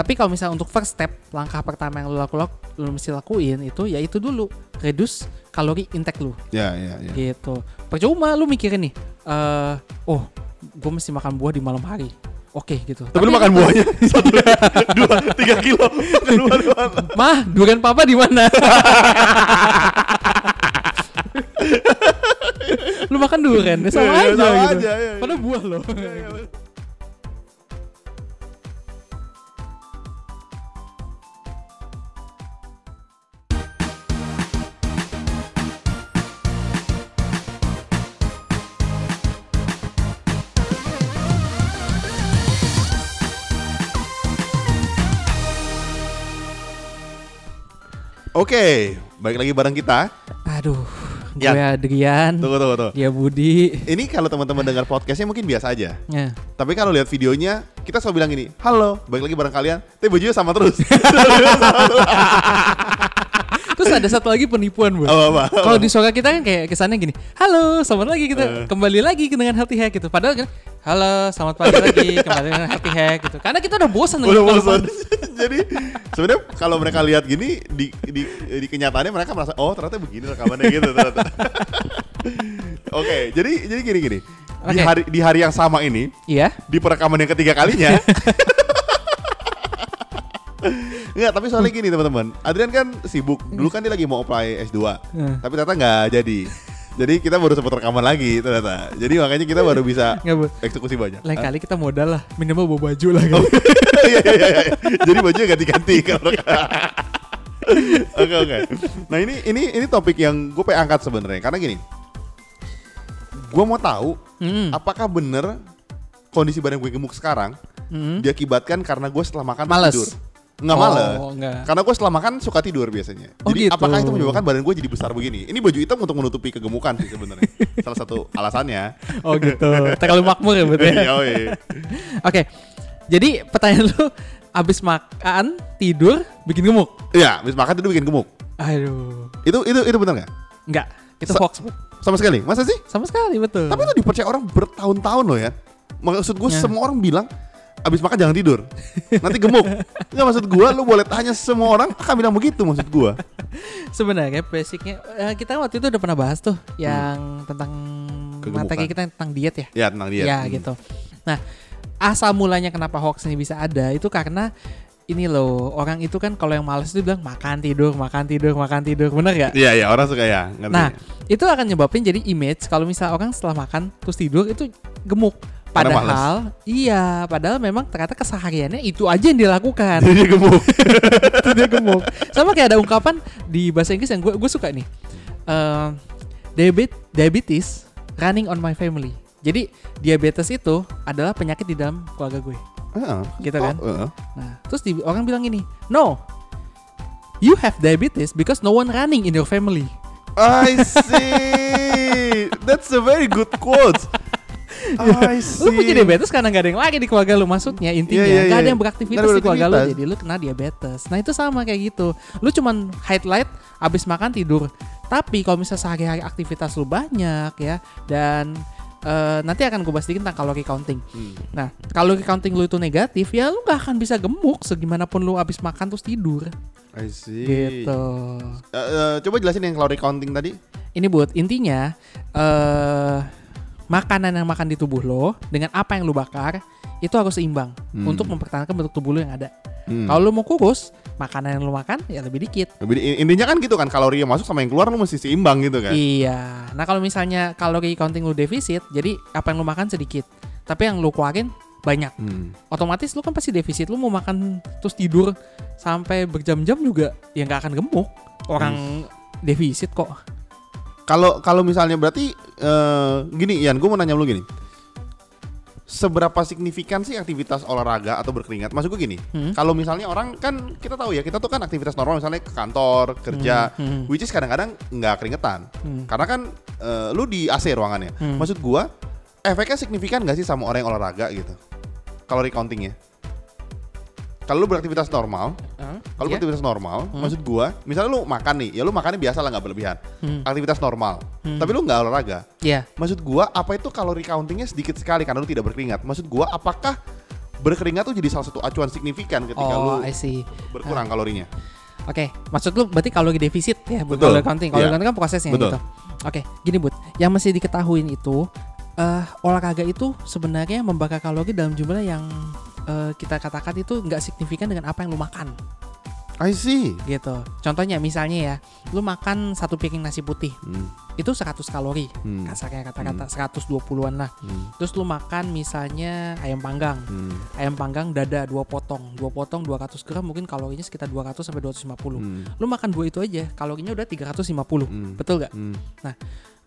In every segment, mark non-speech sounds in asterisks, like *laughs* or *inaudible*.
Tapi kalau misalnya untuk first step, langkah pertama yang lu laku, lu mesti lakuin itu ya itu dulu, reduce kalori intake lu Ya, ya, ya. gitu. Percuma lu mikirin nih, eh oh, gue mesti makan buah di malam hari. Oke gitu. Tapi lu makan buahnya *laughs* satu, dua, tiga kilo. *laughs* Mah, durian papa di mana? *laughs* lu makan durian, ya sama Iya, aja sama gitu. aja, iya, iya. Padahal buah loh. Oke, balik lagi bareng kita. Aduh, gue Yan. Adrian, Tunggu, tunggu, tunggu. dia Budi. Ini kalau teman-teman dengar podcastnya mungkin biasa aja. Ya. Tapi kalau lihat videonya, kita selalu bilang gini, halo, balik lagi bareng kalian. Tapi bajunya sama terus. *laughs* Terus ada satu lagi penipuan, Bu. Apa, apa? Kalau di suara kita kan kayak kesannya gini, halo, selamat lagi kita Eh. kembali lagi dengan healthy hack gitu. Padahal kan, halo, selamat pagi lagi kembali dengan healthy hack gitu. Karena kita udah bosan Udah dengan bosan. Jadi sebenarnya kalau mereka lihat gini di, di di kenyataannya mereka merasa oh ternyata begini rekamannya gitu ternyata. *laughs* Oke, jadi jadi gini gini. Di Oke. hari di hari yang sama ini Iya. di perekaman yang ketiga kalinya. *laughs* Enggak, tapi soalnya gini teman-teman. Adrian kan sibuk. Dulu kan dia lagi mau apply S2. Hmm. Tapi ternyata nggak jadi. Jadi kita baru sempat rekaman lagi ternyata. Jadi makanya kita baru bisa eksekusi banyak. Lain kali kita modal lah, minimal bawa baju lah gitu. *laughs* Iya, iya, iya, iya. Jadi bajunya ganti-ganti *laughs* kalau Oke oke. Nah ini ini ini topik yang gue pengen angkat sebenarnya karena gini. Gue mau tahu Hmm. apakah bener kondisi badan gue gemuk sekarang Hmm. diakibatkan karena gue setelah makan Males. tidur. Enggak Oh, males. enggak. Karena gue setelah makan suka tidur biasanya. Oh, Jadi gitu. apakah itu menyebabkan badan gue jadi besar begini? Ini baju hitam untuk menutupi kegemukan sih sebenarnya. *laughs* Salah satu alasannya. Oh gitu. Terlalu makmur ya, Bu. ya? *laughs* Oke. Jadi pertanyaan lu abis makan, tidur, bikin gemuk. Iya, habis makan itu bikin gemuk. Aduh. Itu itu itu benar nggak? Enggak. Itu Sa- hoax. Sama sekali. Masa sih? Sama sekali, betul. Tapi itu dipercaya orang bertahun-tahun loh ya. Maksud gue Ya. semua orang bilang abis makan jangan tidur. Nanti gemuk. Enggak maksud gue lu boleh tanya semua orang akan bilang begitu maksud gue. Sebenarnya basicnya eh, kita waktu itu udah pernah bahas tuh yang tentang Kegemukan. materi kita tentang diet ya. Ya tenang dia. Ya Hmm. gitu. Nah, asal mulanya kenapa hoax ini bisa ada itu karena ini loh orang itu kan kalau yang males itu bilang makan tidur makan tidur makan tidur bener gak? Iya iya orang suka ya. Ngerti. Nah itu akan nyebabin jadi image kalau misal orang setelah makan terus tidur itu gemuk. Padahal iya, padahal memang ternyata kesehariannya itu aja yang dilakukan. Jadi dia gemuk. *laughs* dia gemuk. Sama kayak ada ungkapan di bahasa Inggris yang gue gue suka nih. Eh, diabet diabetes running on my family. Jadi diabetes itu adalah penyakit di dalam keluarga gue. Heeh. Gitu Oh, kan? heeh. Nah, terus di, orang bilang gini, no, you have diabetes because no one running in your family. I see. That's a very good quote. See. *laughs* Lu punya diabetes karena gak ada yang lagi di keluarga lu maksudnya intinya Iya, iya, gak ada iya. yang beraktivitas di keluarga lu jadi lu kena diabetes. Nah itu sama kayak gitu. Lu cuman highlight abis makan tidur. Tapi kalau misalnya sehari-hari aktivitas lu banyak ya dan eh, nanti akan gue bahas sedikit tentang kalori counting. Hmm. Nah kalori counting lu itu negatif ya lu gak akan bisa gemuk segimanapun lu abis makan terus tidur I see. gitu. Eh, eh, coba jelasin yang kalori counting tadi. Ini buat intinya eh makanan yang makan di tubuh lo dengan apa yang lu bakar itu harus seimbang Hmm. untuk mempertahankan bentuk tubuh lo yang ada. Hmm. Kalau lu mau kurus, makanan yang lu makan ya lebih dikit. Lebih- Intinya kan gitu kan kalori yang masuk sama yang keluar lu mesti seimbang gitu kan. Iya. Nah kalau misalnya kalori counting lu defisit, jadi apa yang lu makan sedikit, tapi yang lu keluarin banyak. Hmm. Otomatis lu kan pasti defisit. Lu mau makan terus tidur sampai berjam-jam juga ya nggak akan gemuk. Orang defisit kok. Kalau kalau misalnya berarti eh, gini Ian, gue mau nanya lu gini. Seberapa signifikan sih aktivitas olahraga atau berkeringat? Maksud gue gini, Hmm. kalau misalnya orang kan kita tahu ya, kita tuh kan aktivitas normal misalnya ke kantor, kerja, Hmm, hmm. which is kadang-kadang nggak keringetan. Hmm. Karena kan eh, lu di AC ruangannya. Hmm. Maksud gua efeknya signifikan gak sih sama orang yang olahraga gitu? Kalori countingnya. Kalau lu beraktivitas normal? Kalau Iya? beraktivitas normal, Hmm. maksud gua, misalnya lu makan nih, ya lu makannya biasa lah nggak berlebihan. Hmm. Aktivitas normal. Hmm. Tapi lu nggak olahraga. Iya. Maksud gua, apa itu kalori countingnya sedikit sekali karena lu tidak berkeringat? Maksud gua, apakah berkeringat tuh jadi salah satu acuan signifikan ketika oh, lu I see. berkurang kalorinya. Oke, maksud lu berarti kalori defisit ya, Betul. kalori counting. Kalori Iya. counting kan prosesnya Betul. gitu. Oke, gini Bud, yang mesti diketahuin itu eh olahraga itu sebenarnya membakar kalori dalam jumlah yang eh, kita katakan itu nggak signifikan dengan apa yang lu makan I see. gitu. Contohnya misalnya ya, lu makan satu piring nasi putih, Hmm, itu 100 kalori. hmm, Kasarnya kata-kata 120-an lah. hmm, Terus lu makan misalnya ayam panggang. hmm, Ayam panggang dada dua potong. Dua potong 200 gram mungkin kalorinya sekitar 200 sampai 250. hmm, Lu makan dua itu aja, kalorinya udah 350. hmm, Betul gak? hmm.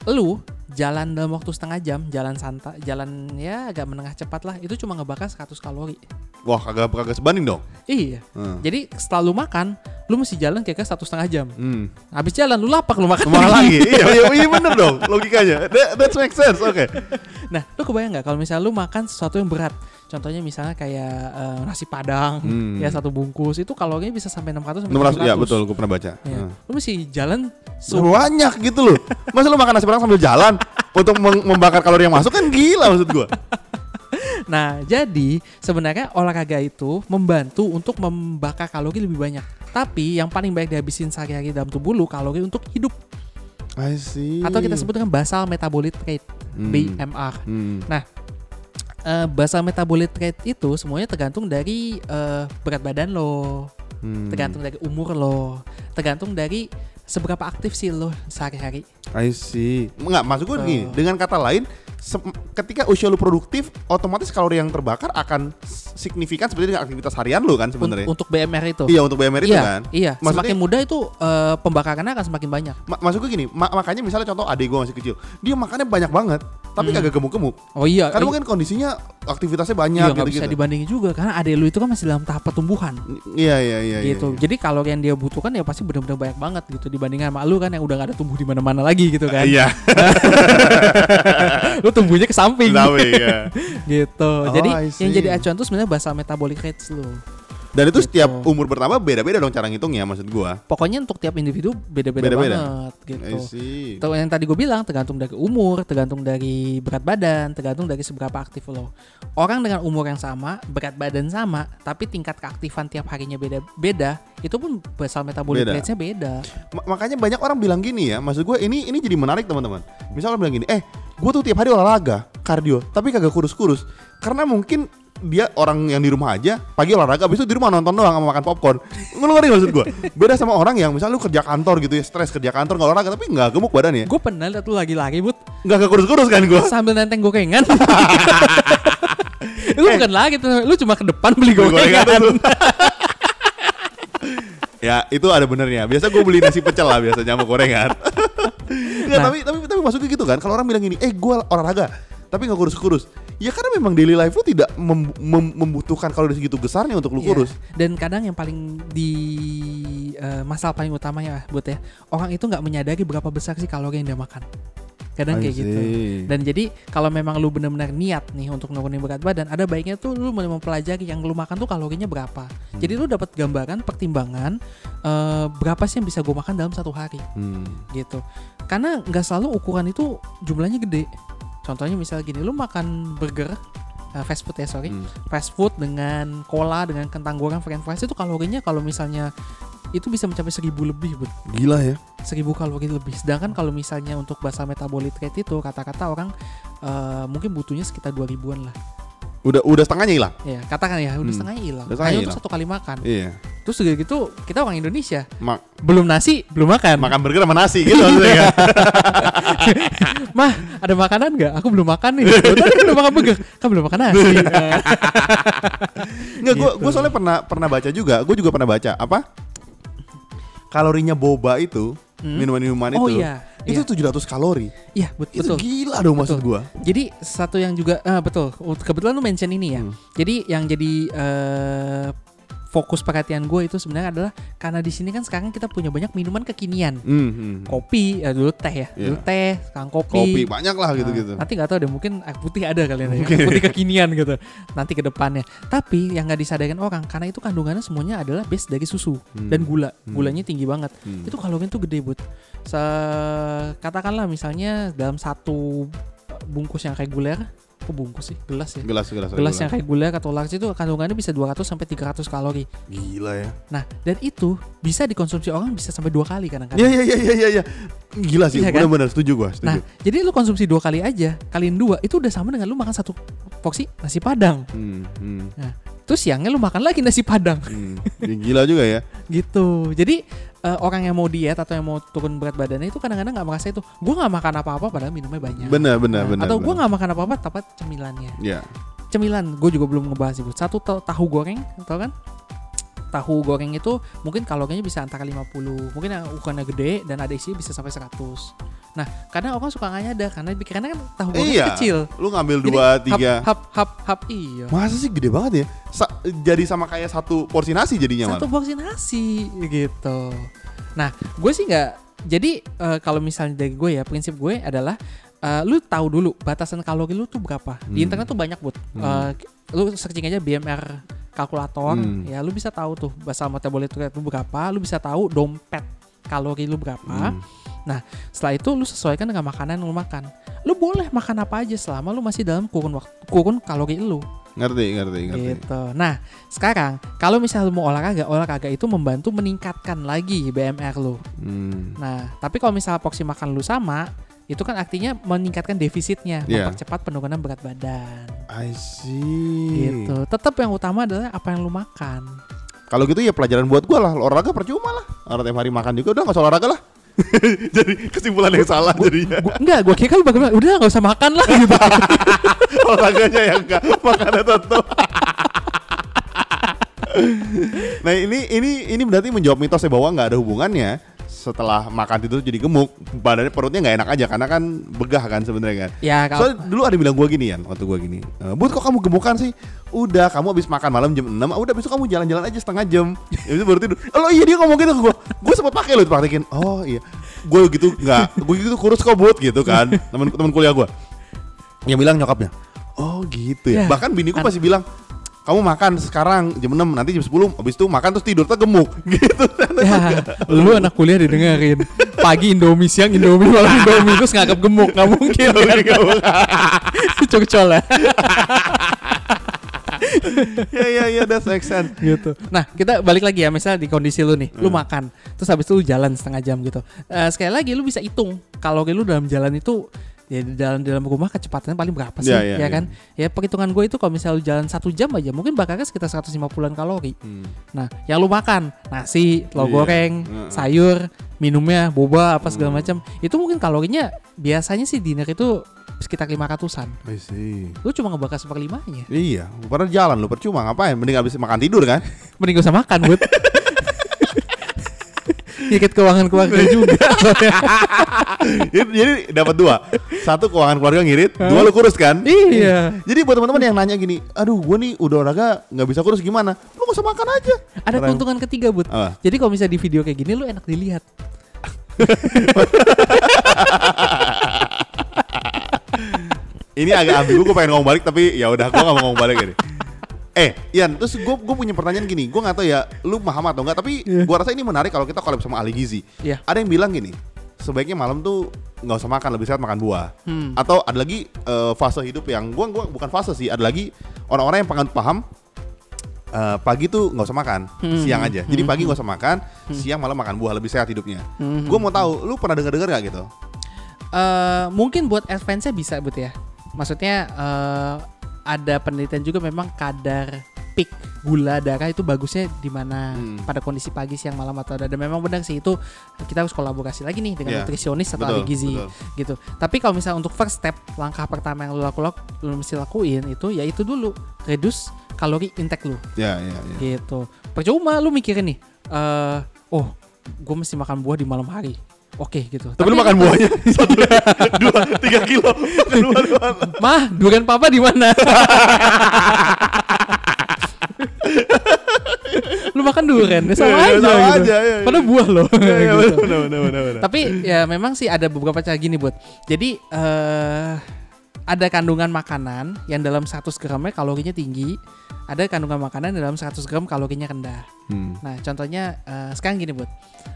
Lu jalan dalam waktu setengah jam, jalan santai, jalan ya agak menengah cepat lah, itu cuma ngebakar 100 kalori. Wah, kagak kagak sebanding dong. Iya. Hmm. Jadi setelah lu makan, lu mesti jalan kira-kira satu setengah jam. Hmm. Habis jalan lu lapar lu makan Mahal lagi. iya, iya, iya bener dong logikanya. That, that makes sense. Oke. Nah, lu kebayang nggak kalau misalnya lu makan sesuatu yang berat? Contohnya misalnya kayak eh, nasi padang, Hmm. ya satu bungkus itu kalorinya bisa sampai 600 sampai 600 ya 700. betul, gue pernah baca. Ya. Hmm. Lu mesti jalan Banyak gitu loh. Masa lu makan nasi padang sambil jalan *laughs* untuk membakar kalori yang masuk kan gila maksud gua. Nah, jadi sebenarnya olahraga itu membantu untuk membakar kalori lebih banyak. Tapi yang paling baik dihabisin sehari-hari dalam tubuh lu kalori untuk hidup I see. atau kita sebut dengan basal metabolic rate Hmm. BMR. Hmm. Eh, basal metabolic rate itu semuanya tergantung dari eh, berat badan lo, Hmm. tergantung dari umur lo, tergantung dari seberapa aktif sih lo sehari-hari. I see. Enggak, maksud gue gini, Oh. dengan kata lain ketika usia lu produktif, otomatis kalori yang terbakar akan signifikan seperti dengan aktivitas harian lu kan sebenarnya. untuk BMR itu. Iya, untuk BMR itu iya, kan. iya. Maksudnya- Semakin muda itu eh, pembakarannya akan semakin banyak. Ma- maksud gue gini, ma- makanya misalnya contoh adik gue masih kecil, dia makannya banyak banget, tapi Hmm. kagak gemuk-gemuk. Oh iya. Karena iya. mungkin kondisinya aktivitasnya banyak Iya, nggak bisa gitu-gitu. dibandingin juga karena adek lu itu kan masih dalam tahap pertumbuhan Iya, iya, iya. iya, gitu. iya. Jadi kalori yang dia butuhkan ya pasti benar-benar banyak banget gitu dibandingkan sama lu kan yang udah gak ada tumbuh di mana-mana lagi gitu kan. Iya, *laughs* lu tumbuhnya ke samping ya. *laughs* gitu. Oh, jadi yang jadi acuan tuh sebenarnya basal metabolic rates lu. Dan itu Gitu. setiap umur bertambah beda-beda dong cara ngitungnya maksud gua. Pokoknya untuk tiap individu beda-beda banget gitu. Tuh yang tadi gue bilang tergantung dari umur, tergantung dari berat badan, tergantung dari seberapa aktif lo. Orang dengan umur yang sama, berat badan sama, tapi tingkat keaktifan tiap harinya beda-beda, itu pun basal metabolic Beda. rate-nya beda. Ma- makanya banyak orang bilang gini ya, maksud gue ini ini jadi menarik teman-teman. Misalnya bilang gini, eh gue tuh tiap hari olahraga, kardio, tapi kagak kurus-kurus, karena mungkin dia orang yang di rumah aja pagi olahraga, habis itu di rumah nonton doang sama makan popcorn. Lu ngerti maksud gue? Beda sama orang yang misalnya lu kerja kantor gitu ya, stres kerja kantor nggak olahraga tapi nggak gemuk badannya, Gue pernah liat lu lagi-lagi but nggak nggak kurus-kurus kan gue. sambil nenteng gorengan. *laughs* lu bukan lagi tuh, lu cuma ke depan beli gorengan. *laughs* ya itu ada benernya. Biasa gue beli nasi pecel lah biasanya sama gorengan. *laughs* Nggak, Nah. tapi tapi tapi maksudnya gitu kan. Kalau orang bilang gini, eh gue olahraga, tapi nggak kurus-kurus. Ya karena memang daily life lu tidak mem- mem- membutuhkan kalori segitu besarnya untuk lu Iya. kurus. Dan kadang yang paling di eh, masalah paling utamanya buat ya, orang itu nggak menyadari berapa besar sih kalori yang dia makan. Kadang kayak gitu. Dan jadi kalau memang lu benar-benar niat nih untuk nurunin berat badan, ada baiknya tuh lu mulai mempelajari yang lu makan tuh kalorinya berapa. Jadi lu dapat gambaran pertimbangan eh, berapa sih yang bisa gue makan dalam satu hari Hmm. gitu. Karena nggak selalu ukuran itu jumlahnya gede. Contohnya misalnya gini, lu makan burger eh, fast food ya sorry, Hmm. fast food dengan cola dengan kentang goreng french fries itu kalorinya kalau misalnya itu bisa mencapai seribu lebih, Bud. Gila ya. 1000 kalori lebih. Sedangkan kalau misalnya untuk basal metabolic rate itu kata-kata orang eh, mungkin butuhnya sekitar 2000-an lah. Udah udah setengahnya hilang. Ya, katakan ya, udah Hmm. setengahnya hilang. Hanya untuk satu kali makan. Iya. Terus udah gitu kita orang Indonesia, Ma- belum nasi, belum makan. makan burger sama nasi gitu maksudnya *laughs* kan. Mah, ada makanan nggak? Aku belum makan nih. Tadi kan udah makan burger, kan belum makan nasi. *laughs* Enggak, gue Gitu. gue soalnya pernah pernah baca juga. Gue juga pernah baca apa? Kalorinya boba itu, Hmm. minuman-minuman Oh itu, iya, itu iya. 700 kalori. Iya, bet- Itu betul. gila dong maksud Betul. gua. Jadi satu yang juga ah, betul. Kebetulan lu mention ini ya. Hmm. Jadi yang jadi eh, fokus perhatian gue itu sebenarnya adalah karena di sini kan sekarang kita punya banyak minuman kekinian. Hmm, hmm. Kopi, ya dulu teh ya. Iya. Dulu teh, sekarang kopi. Kopi banyak lah Nah, gitu-gitu. nanti nggak tahu deh mungkin air putih ada kalian ya. Air putih kekinian gitu. Nanti ke depannya. Tapi yang nggak disadarkan orang karena itu kandungannya semuanya adalah base dari susu Hmm. dan gula. Hmm. Gulanya tinggi banget. Hmm. Itu kalorinya tuh gede. Se katakanlah misalnya dalam satu bungkus yang reguler kok bungkus sih gelas ya Gelas gelas. gelas yang reguler atau large itu kandungannya bisa 200 sampai 300 kalori gila ya. nah dan itu bisa dikonsumsi orang bisa sampai dua kali kadang-kadang Iya iya iya iya iya. iya. Gila sih, Iya kan? benar-benar setuju gua, Nah, setuju. jadi lu konsumsi dua kali aja, kaliin dua, itu udah sama dengan lu makan satu porsi nasi padang. Hmm, hmm, Terus siangnya lu makan lagi nasi padang, hmm. Ya, gila juga ya. *laughs* gitu. Jadi eh, orang yang mau diet atau yang mau turun berat badannya itu kadang-kadang nggak merasa itu, gua nggak makan apa-apa padahal minumnya banyak. Benar benar Nah, benar. atau benar. nggak makan apa-apa tapi cemilannya. Ya. Cemilan, gue juga belum ngebahas itu. Satu tahu goreng, tau kan? Tahu goreng itu mungkin kalorinya bisa antara 50, mungkin yang ukurannya gede dan ada isi bisa sampai 100. Nah, kadang orang suka nggak nyadar karena pikirannya kan tahu goreng Iya. kecil. Lu ngambil Jadi, dua hap, tiga. hap hap hap iya Masa sih gede banget ya? Sa- jadi sama kayak satu porsi nasi jadinya satu malah. porsi nasi gitu nah gue sih nggak jadi eh, kalau misalnya dari gue ya prinsip gue adalah eh, lu tahu dulu batasan kalori lu tuh berapa di Hmm. internet tuh banyak buat Hmm. lu searching aja BMR kalkulator Hmm. ya lu bisa tahu tuh basal rate lu berapa lu bisa tahu dompet kalori lu berapa Hmm. setelah itu lu sesuaikan dengan makanan yang lu makan lu boleh makan apa aja selama lu masih dalam kurun waktu kurun kalori lu Ngerti, ngerti, ngerti. Gitu. Nah, sekarang kalau misalnya lu mau olahraga, olahraga itu membantu meningkatkan lagi BMR lu. Hmm. Nah, tapi kalau misalnya porsi makan lu sama, itu kan artinya meningkatkan defisitnya, Iya. mempercepat penurunan berat badan. I see. Gitu. Tetap yang utama adalah apa yang lu makan. Kalau gitu ya pelajaran buat gua lah. Olahraga percuma lah. Orang tiap hari makan juga udah nggak usah olahraga lah. *laughs* Jadi kesimpulan yang salah jadinya. Gua, enggak, gua kira kan bagaimana? Udah nggak usah makan lah gitu. *laughs* olahraganya yang enggak, makannya tetap. *laughs* nah ini ini ini berarti menjawab mitosnya bahwa nggak ada hubungannya setelah makan tidur jadi gemuk badannya perutnya nggak enak aja karena kan begah kan sebenarnya kan. Ya kalau Soalnya dulu ada bilang gue gini ya waktu gue gini "Eh, Bud kok kamu gemukan sih? Udah kamu habis makan malam jam 6 ah, Udah besok kamu jalan-jalan aja setengah jam. *laughs* Ya itu baru tidur. Oh iya dia ngomong gitu ke gue Gue sempat pakai loh praktekin Oh iya. Gue gitu nggak Gue gitu kurus kok Bud gitu kan. *laughs* Temen, temen kuliah gue Yang bilang nyokapnya Oh gitu ya, Ya, Bahkan bini gue kan. masih bilang kamu makan sekarang jam 6 nanti jam 10 habis itu makan terus tidur terus gemuk *laughs* gitu ya, lu anak kuliah didengerin. Pagi Indomie, siang Indomie, malam Indomie terus nganggap gemuk, nggak mungkin. kan? *laughs* Curcol *laughs* ya. ya ya ya that's make sense gitu. Nah, kita balik lagi ya, misalnya di kondisi lu nih, lu makan, terus habis itu lu jalan setengah jam gitu. Eh, sekali lagi lu bisa hitung kalori lu dalam jalan itu ya di dalam dalam rumah kecepatannya paling berapa sih, Ya, ya, ya, ya. kan? Ya perhitungan gue itu kalau misalnya lu jalan satu jam aja, mungkin bakarnya sekitar 150-an kalori. Hmm. Nah, yang lu makan nasi, telur Iya. goreng, sayur, minumnya boba apa segala Hmm. macam, itu mungkin kalorinya biasanya sih dinner itu sekitar 500-an. I see Lu cuma ngebakar seperlimanya. Iya, padahal jalan lu percuma ngapain? Mending habis makan tidur kan? *laughs* Mending gak usah makan, Bud. *laughs* Dikit keuangan keluarga *laughs* juga. jadi dapat dua. Satu keuangan keluarga ngirit, dua lu kurus kan? iya. Jadi buat teman-teman yang nanya gini, aduh gue nih udah olahraga nggak bisa kurus gimana? Lu gak usah makan aja. Ada Keren. keuntungan ketiga, Bud. Apa? Jadi kalau misalnya di video kayak gini lu enak dilihat. *laughs* Ini agak ambigu, gue pengen ngomong balik tapi ya udah gue gak mau ngomong balik ini. Eh, Ian, terus gue gue punya pertanyaan gini, gue nggak tahu ya, lu paham atau enggak, tapi Iya. gue rasa ini menarik kalau kita collab sama ahli gizi. Iya. Ada yang bilang gini, sebaiknya malam tuh nggak usah makan, lebih sehat makan buah. Hmm. Atau ada lagi eh, fase hidup yang gua gua bukan fase sih, ada lagi orang-orang yang pengen paham eh, pagi tuh nggak usah makan, Hmm. siang aja. Jadi Hmm. pagi nggak usah makan, siang malam makan buah lebih sehat hidupnya. Hmm. Gue mau tahu, lu pernah dengar-dengar gak gitu? Eh, mungkin buat advance bisa Bud ya. Maksudnya eh, ada penelitian juga memang kadar peak gula darah itu bagusnya di mana Hmm. pada kondisi pagi siang malam atau ada dan memang benar sih itu kita harus kolaborasi lagi nih dengan Iya. nutrisionis atau ahli Betul, gizi betul. gitu. Tapi kalau misalnya untuk first step langkah pertama yang lu laku, lu mesti lakuin itu ya itu dulu reduce kalori intake lu Ya, ya, ya. gitu. Percuma lu mikirin nih eh oh gue mesti makan buah di malam hari. Oke gitu. Tapi lu makan buahnya *laughs* satu, dua, tiga kilo. Buah mana? Mah, durian papa di mana? *laughs* lu makan durian, ya sama Iya, aja sama gitu. aja, iya, iya. Padahal buah loh. Iya, gitu. benar, benar, benar, benar. Tapi ya memang sih ada beberapa cara gini buat. Jadi eh ada kandungan makanan yang dalam 100 gramnya kalorinya tinggi, ada kandungan makanan yang dalam 100 gram kalorinya rendah. Hmm. Nah, contohnya eh, sekarang gini, Bud.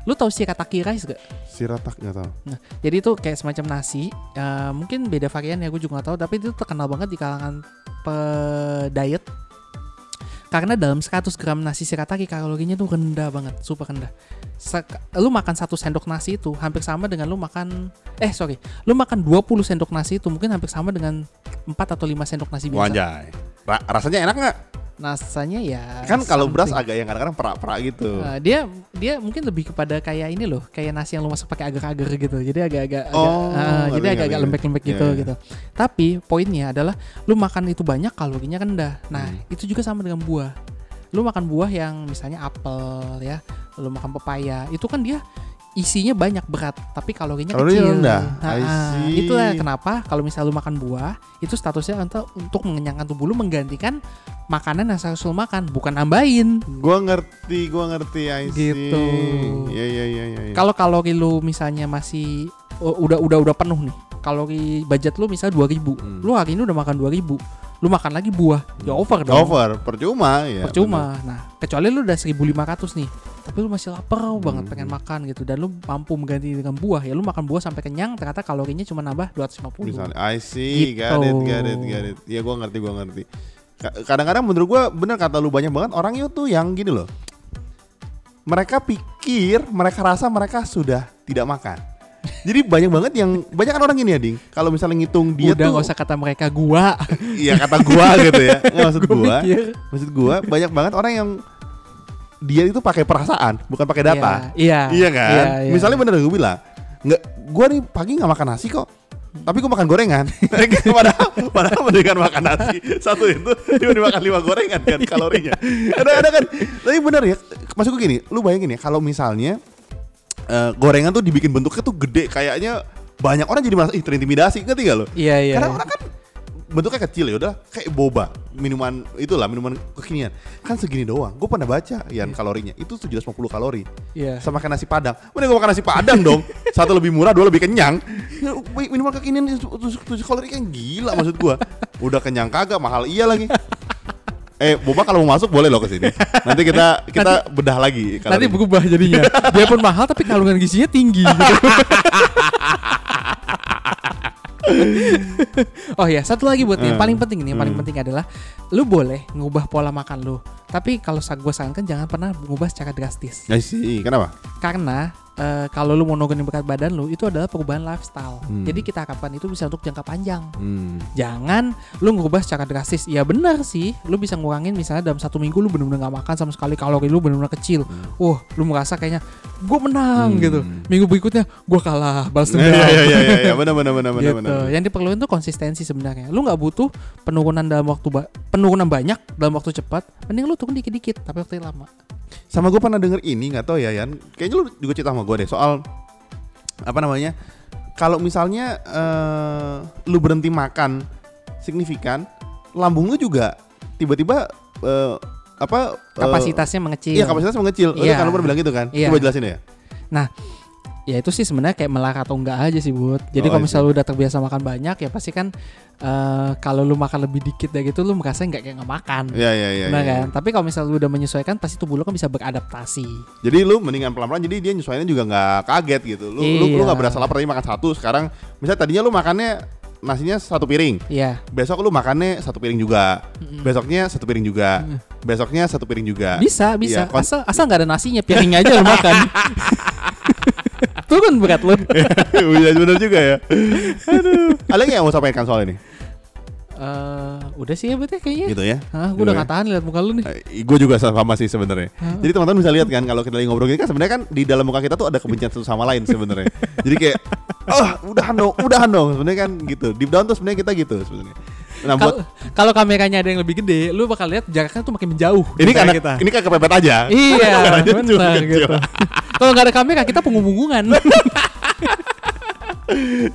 Lu tahu shirataki rice gak? Siratak nggak tahu. Nah, jadi itu kayak semacam nasi. eh, mungkin beda varian ya, gue juga gak tahu. Tapi itu terkenal banget di kalangan pe- diet. Karena dalam 100 gram nasi shirataki kalorinya tuh rendah banget, super rendah. Sek- lu makan satu sendok nasi itu hampir sama dengan lu makan eh sorry, lu makan 20 sendok nasi itu mungkin hampir sama dengan 4 atau 5 sendok nasi biasa. Wanjay. Ra- rasanya enak nggak? Rasanya ya Kan kalau beras agak yang kadang-kadang perak-perak gitu. Uh, dia dia mungkin lebih kepada kayak ini loh, kayak nasi yang lu masak pakai agar-agar gitu. Jadi agak-agak agak, Oh, uh, jadi agak-agak ngerti. lembek-lembek Iya, gitu iya. gitu. Tapi poinnya adalah lu makan itu banyak kalorinya rendah. Nah, Hmm. itu juga sama dengan buah. Lu makan buah yang misalnya apel ya, lu makan pepaya, itu kan dia isinya banyak berat tapi kalorinya Kalorinya kecil. rendah. Nah, ah, itulah kenapa kalau misalnya lu makan buah, itu statusnya untuk untuk mengenyangkan tubuh lu menggantikan makanan yang harus lu makan, bukan nambahin. Gua ngerti, gua ngerti I see. Gitu. Iya iya iya iya. iya. Kalau kalori lu misalnya masih udah udah udah penuh nih. Kalori budget lu misalnya 2000. Hmm. Lu hari ini udah makan 2000. Lu makan lagi buah. Ya over dong. Over, percuma ya. Percuma. Nah, kecuali lu udah 1500 nih. Tapi lu masih lapar banget Hmm. pengen makan gitu dan lu mampu mengganti dengan buah. Ya lu makan buah sampai kenyang ternyata kalorinya cuma nambah 250. Misalnya, I see, Gitu. got it, got it, got it. Ya gua ngerti, gua ngerti. Ka- Kadang-kadang menurut gua bener kata lu banyak banget orang itu yang gini loh. Mereka pikir, mereka rasa mereka sudah tidak makan. Jadi banyak banget yang banyak kan orang gini ya, Ding. Kalau misalnya ngitung dia udah tuh nggak usah kata mereka gua. *laughs* Iya kata gua gitu ya. Nggak, maksud Gua gua, mikir. maksud gua banyak banget orang yang dia itu pakai perasaan, bukan pakai data. Iya. Iya kan? Iya, iya. Misalnya bener gue bilang, nggak, gua nih pagi nggak makan nasi kok, tapi gua makan gorengan. *laughs* padahal, padahal mendingan makan nasi satu itu, dia makan lima gorengan kan kalorinya. Ada ada kan? Tapi bener ya, maksud gue gini, lu bayangin ya kalau misalnya eh, gorengan tuh dibikin bentuknya tuh gede, kayaknya banyak orang jadi merasa ih terintimidasi, ngerti gak lo? Iya, iya. Karena orang kan bentuknya kecil ya udah kayak boba minuman itulah minuman kekinian. Kan segini doang gue pernah baca yang kalorinya. Itu 750 kalori. Iya. sama makan nasi padang. Mending gue makan nasi padang dong? *laughs* Satu lebih murah dua lebih kenyang. Ya, minuman kekinian tujuh kalori kan gila maksud gue *laughs* udah kenyang kagak mahal iya lagi eh boba kalau mau masuk boleh loh ke sini nanti kita kita bedah lagi Nanti kalorinya. berubah jadinya. Dia pun mahal tapi kandungan gizinya tinggi gitu. *laughs* oh ya, satu lagi buat nih, yang Hmm. paling penting nih, yang paling Hmm. penting adalah lu boleh ngubah pola makan lu. Tapi kalau gue sarankan jangan pernah mengubah secara drastis. I see. kenapa Karena eh, kalau lu mau nurunin berat badan lu itu adalah perubahan lifestyle. Hmm. Jadi kita harapkan itu bisa untuk jangka panjang. hmm. Jangan lu ngubah secara drastis. Ya benar sih, lu bisa ngurangin misalnya dalam satu minggu lu benar-benar gak makan sama sekali kalori lu benar-benar kecil. Wah, lu merasa kayaknya gue menang Hmm. gitu. Minggu berikutnya gue kalah, balas Iya *laughs* dendam. iya iya iya ya, *laughs* benar benar benar benar gitu. benar. Yang diperlukan tuh konsistensi sebenarnya. Lu nggak butuh penurunan dalam waktu ba- penurunan banyak dalam waktu cepat. Mending lu turun dikit-dikit tapi waktu lama. Sama gue pernah denger ini nggak tahu ya Yan. Kayaknya lu juga cerita sama gue deh soal apa namanya? Kalau misalnya eh, lu berhenti makan signifikan, lambung lu juga tiba-tiba eh, apa eh, Kapasitasnya mengecil. Iya kapasitas mengecil. Iya. kan lu pernah bilang gitu kan? Iya. Coba jelasin ya. Ya itu sih sebenarnya kayak melar atau enggak aja sih buat jadi Oh, kalau I see. misalnya lu udah terbiasa makan banyak ya pasti kan eh, kalau lu makan lebih dikit dari gitu lu merasa nggak kayak nggak makan Iya iya iya. Benar iya. kan tapi kalau misalnya lu udah menyesuaikan pasti tubuh lu kan bisa beradaptasi Jadi lu mendingan pelan-pelan jadi dia nyesuainya juga nggak kaget gitu. Lu lu lu Iya. nggak berasa lapar tadi makan satu, sekarang misalnya tadinya lu makannya nasinya satu piring. Iya Besok lu makannya satu piring juga. Mm-mm. Besoknya satu piring juga. Mm. Besoknya satu piring juga. bisa bisa Iya, kon- asal asal nggak ada nasinya piringnya aja lu makan *laughs* turun berat lu *laughs* Iya bener juga ya. Aduh. Ada yang mau sampaikan soal ini? Eh, udah sih ya berarti kayaknya Gitu ya. Hah, gue Gitu udah ya. nggak tahan lihat muka lu nih gue juga sama sih sebenarnya. Hah? Jadi teman-teman bisa lihat kan kalau kita lagi ngobrol gini kan sebenarnya kan di dalam muka kita tuh ada kebencian satu sama lain sebenarnya. Jadi kayak oh udahan dong, udahan dong. Sebenarnya kan gitu. Deep down tuh sebenarnya kita gitu sebenarnya. Nah buat Kalau kameranya ada yang lebih gede, lu bakal lihat jaraknya tuh makin menjauh. ini karena kita. ini kan kepepet aja. Iya, *laughs* benar gitu. *laughs* Kalau nggak ada kamera kita punggung-punggungan. *laughs*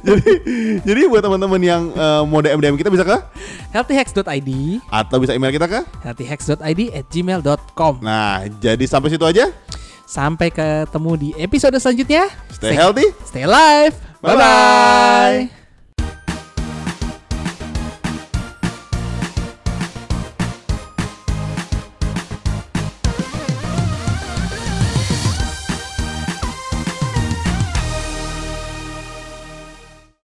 jadi jadi buat teman-teman yang eh, mau DM DM kita bisa ke healthyhacks.id, atau bisa email kita ke. healthyhacks.id at gmail.com. Nah, jadi sampai situ aja. Sampai ketemu di episode selanjutnya. Stay healthy. Stay alive. Bye-bye. Bye-bye.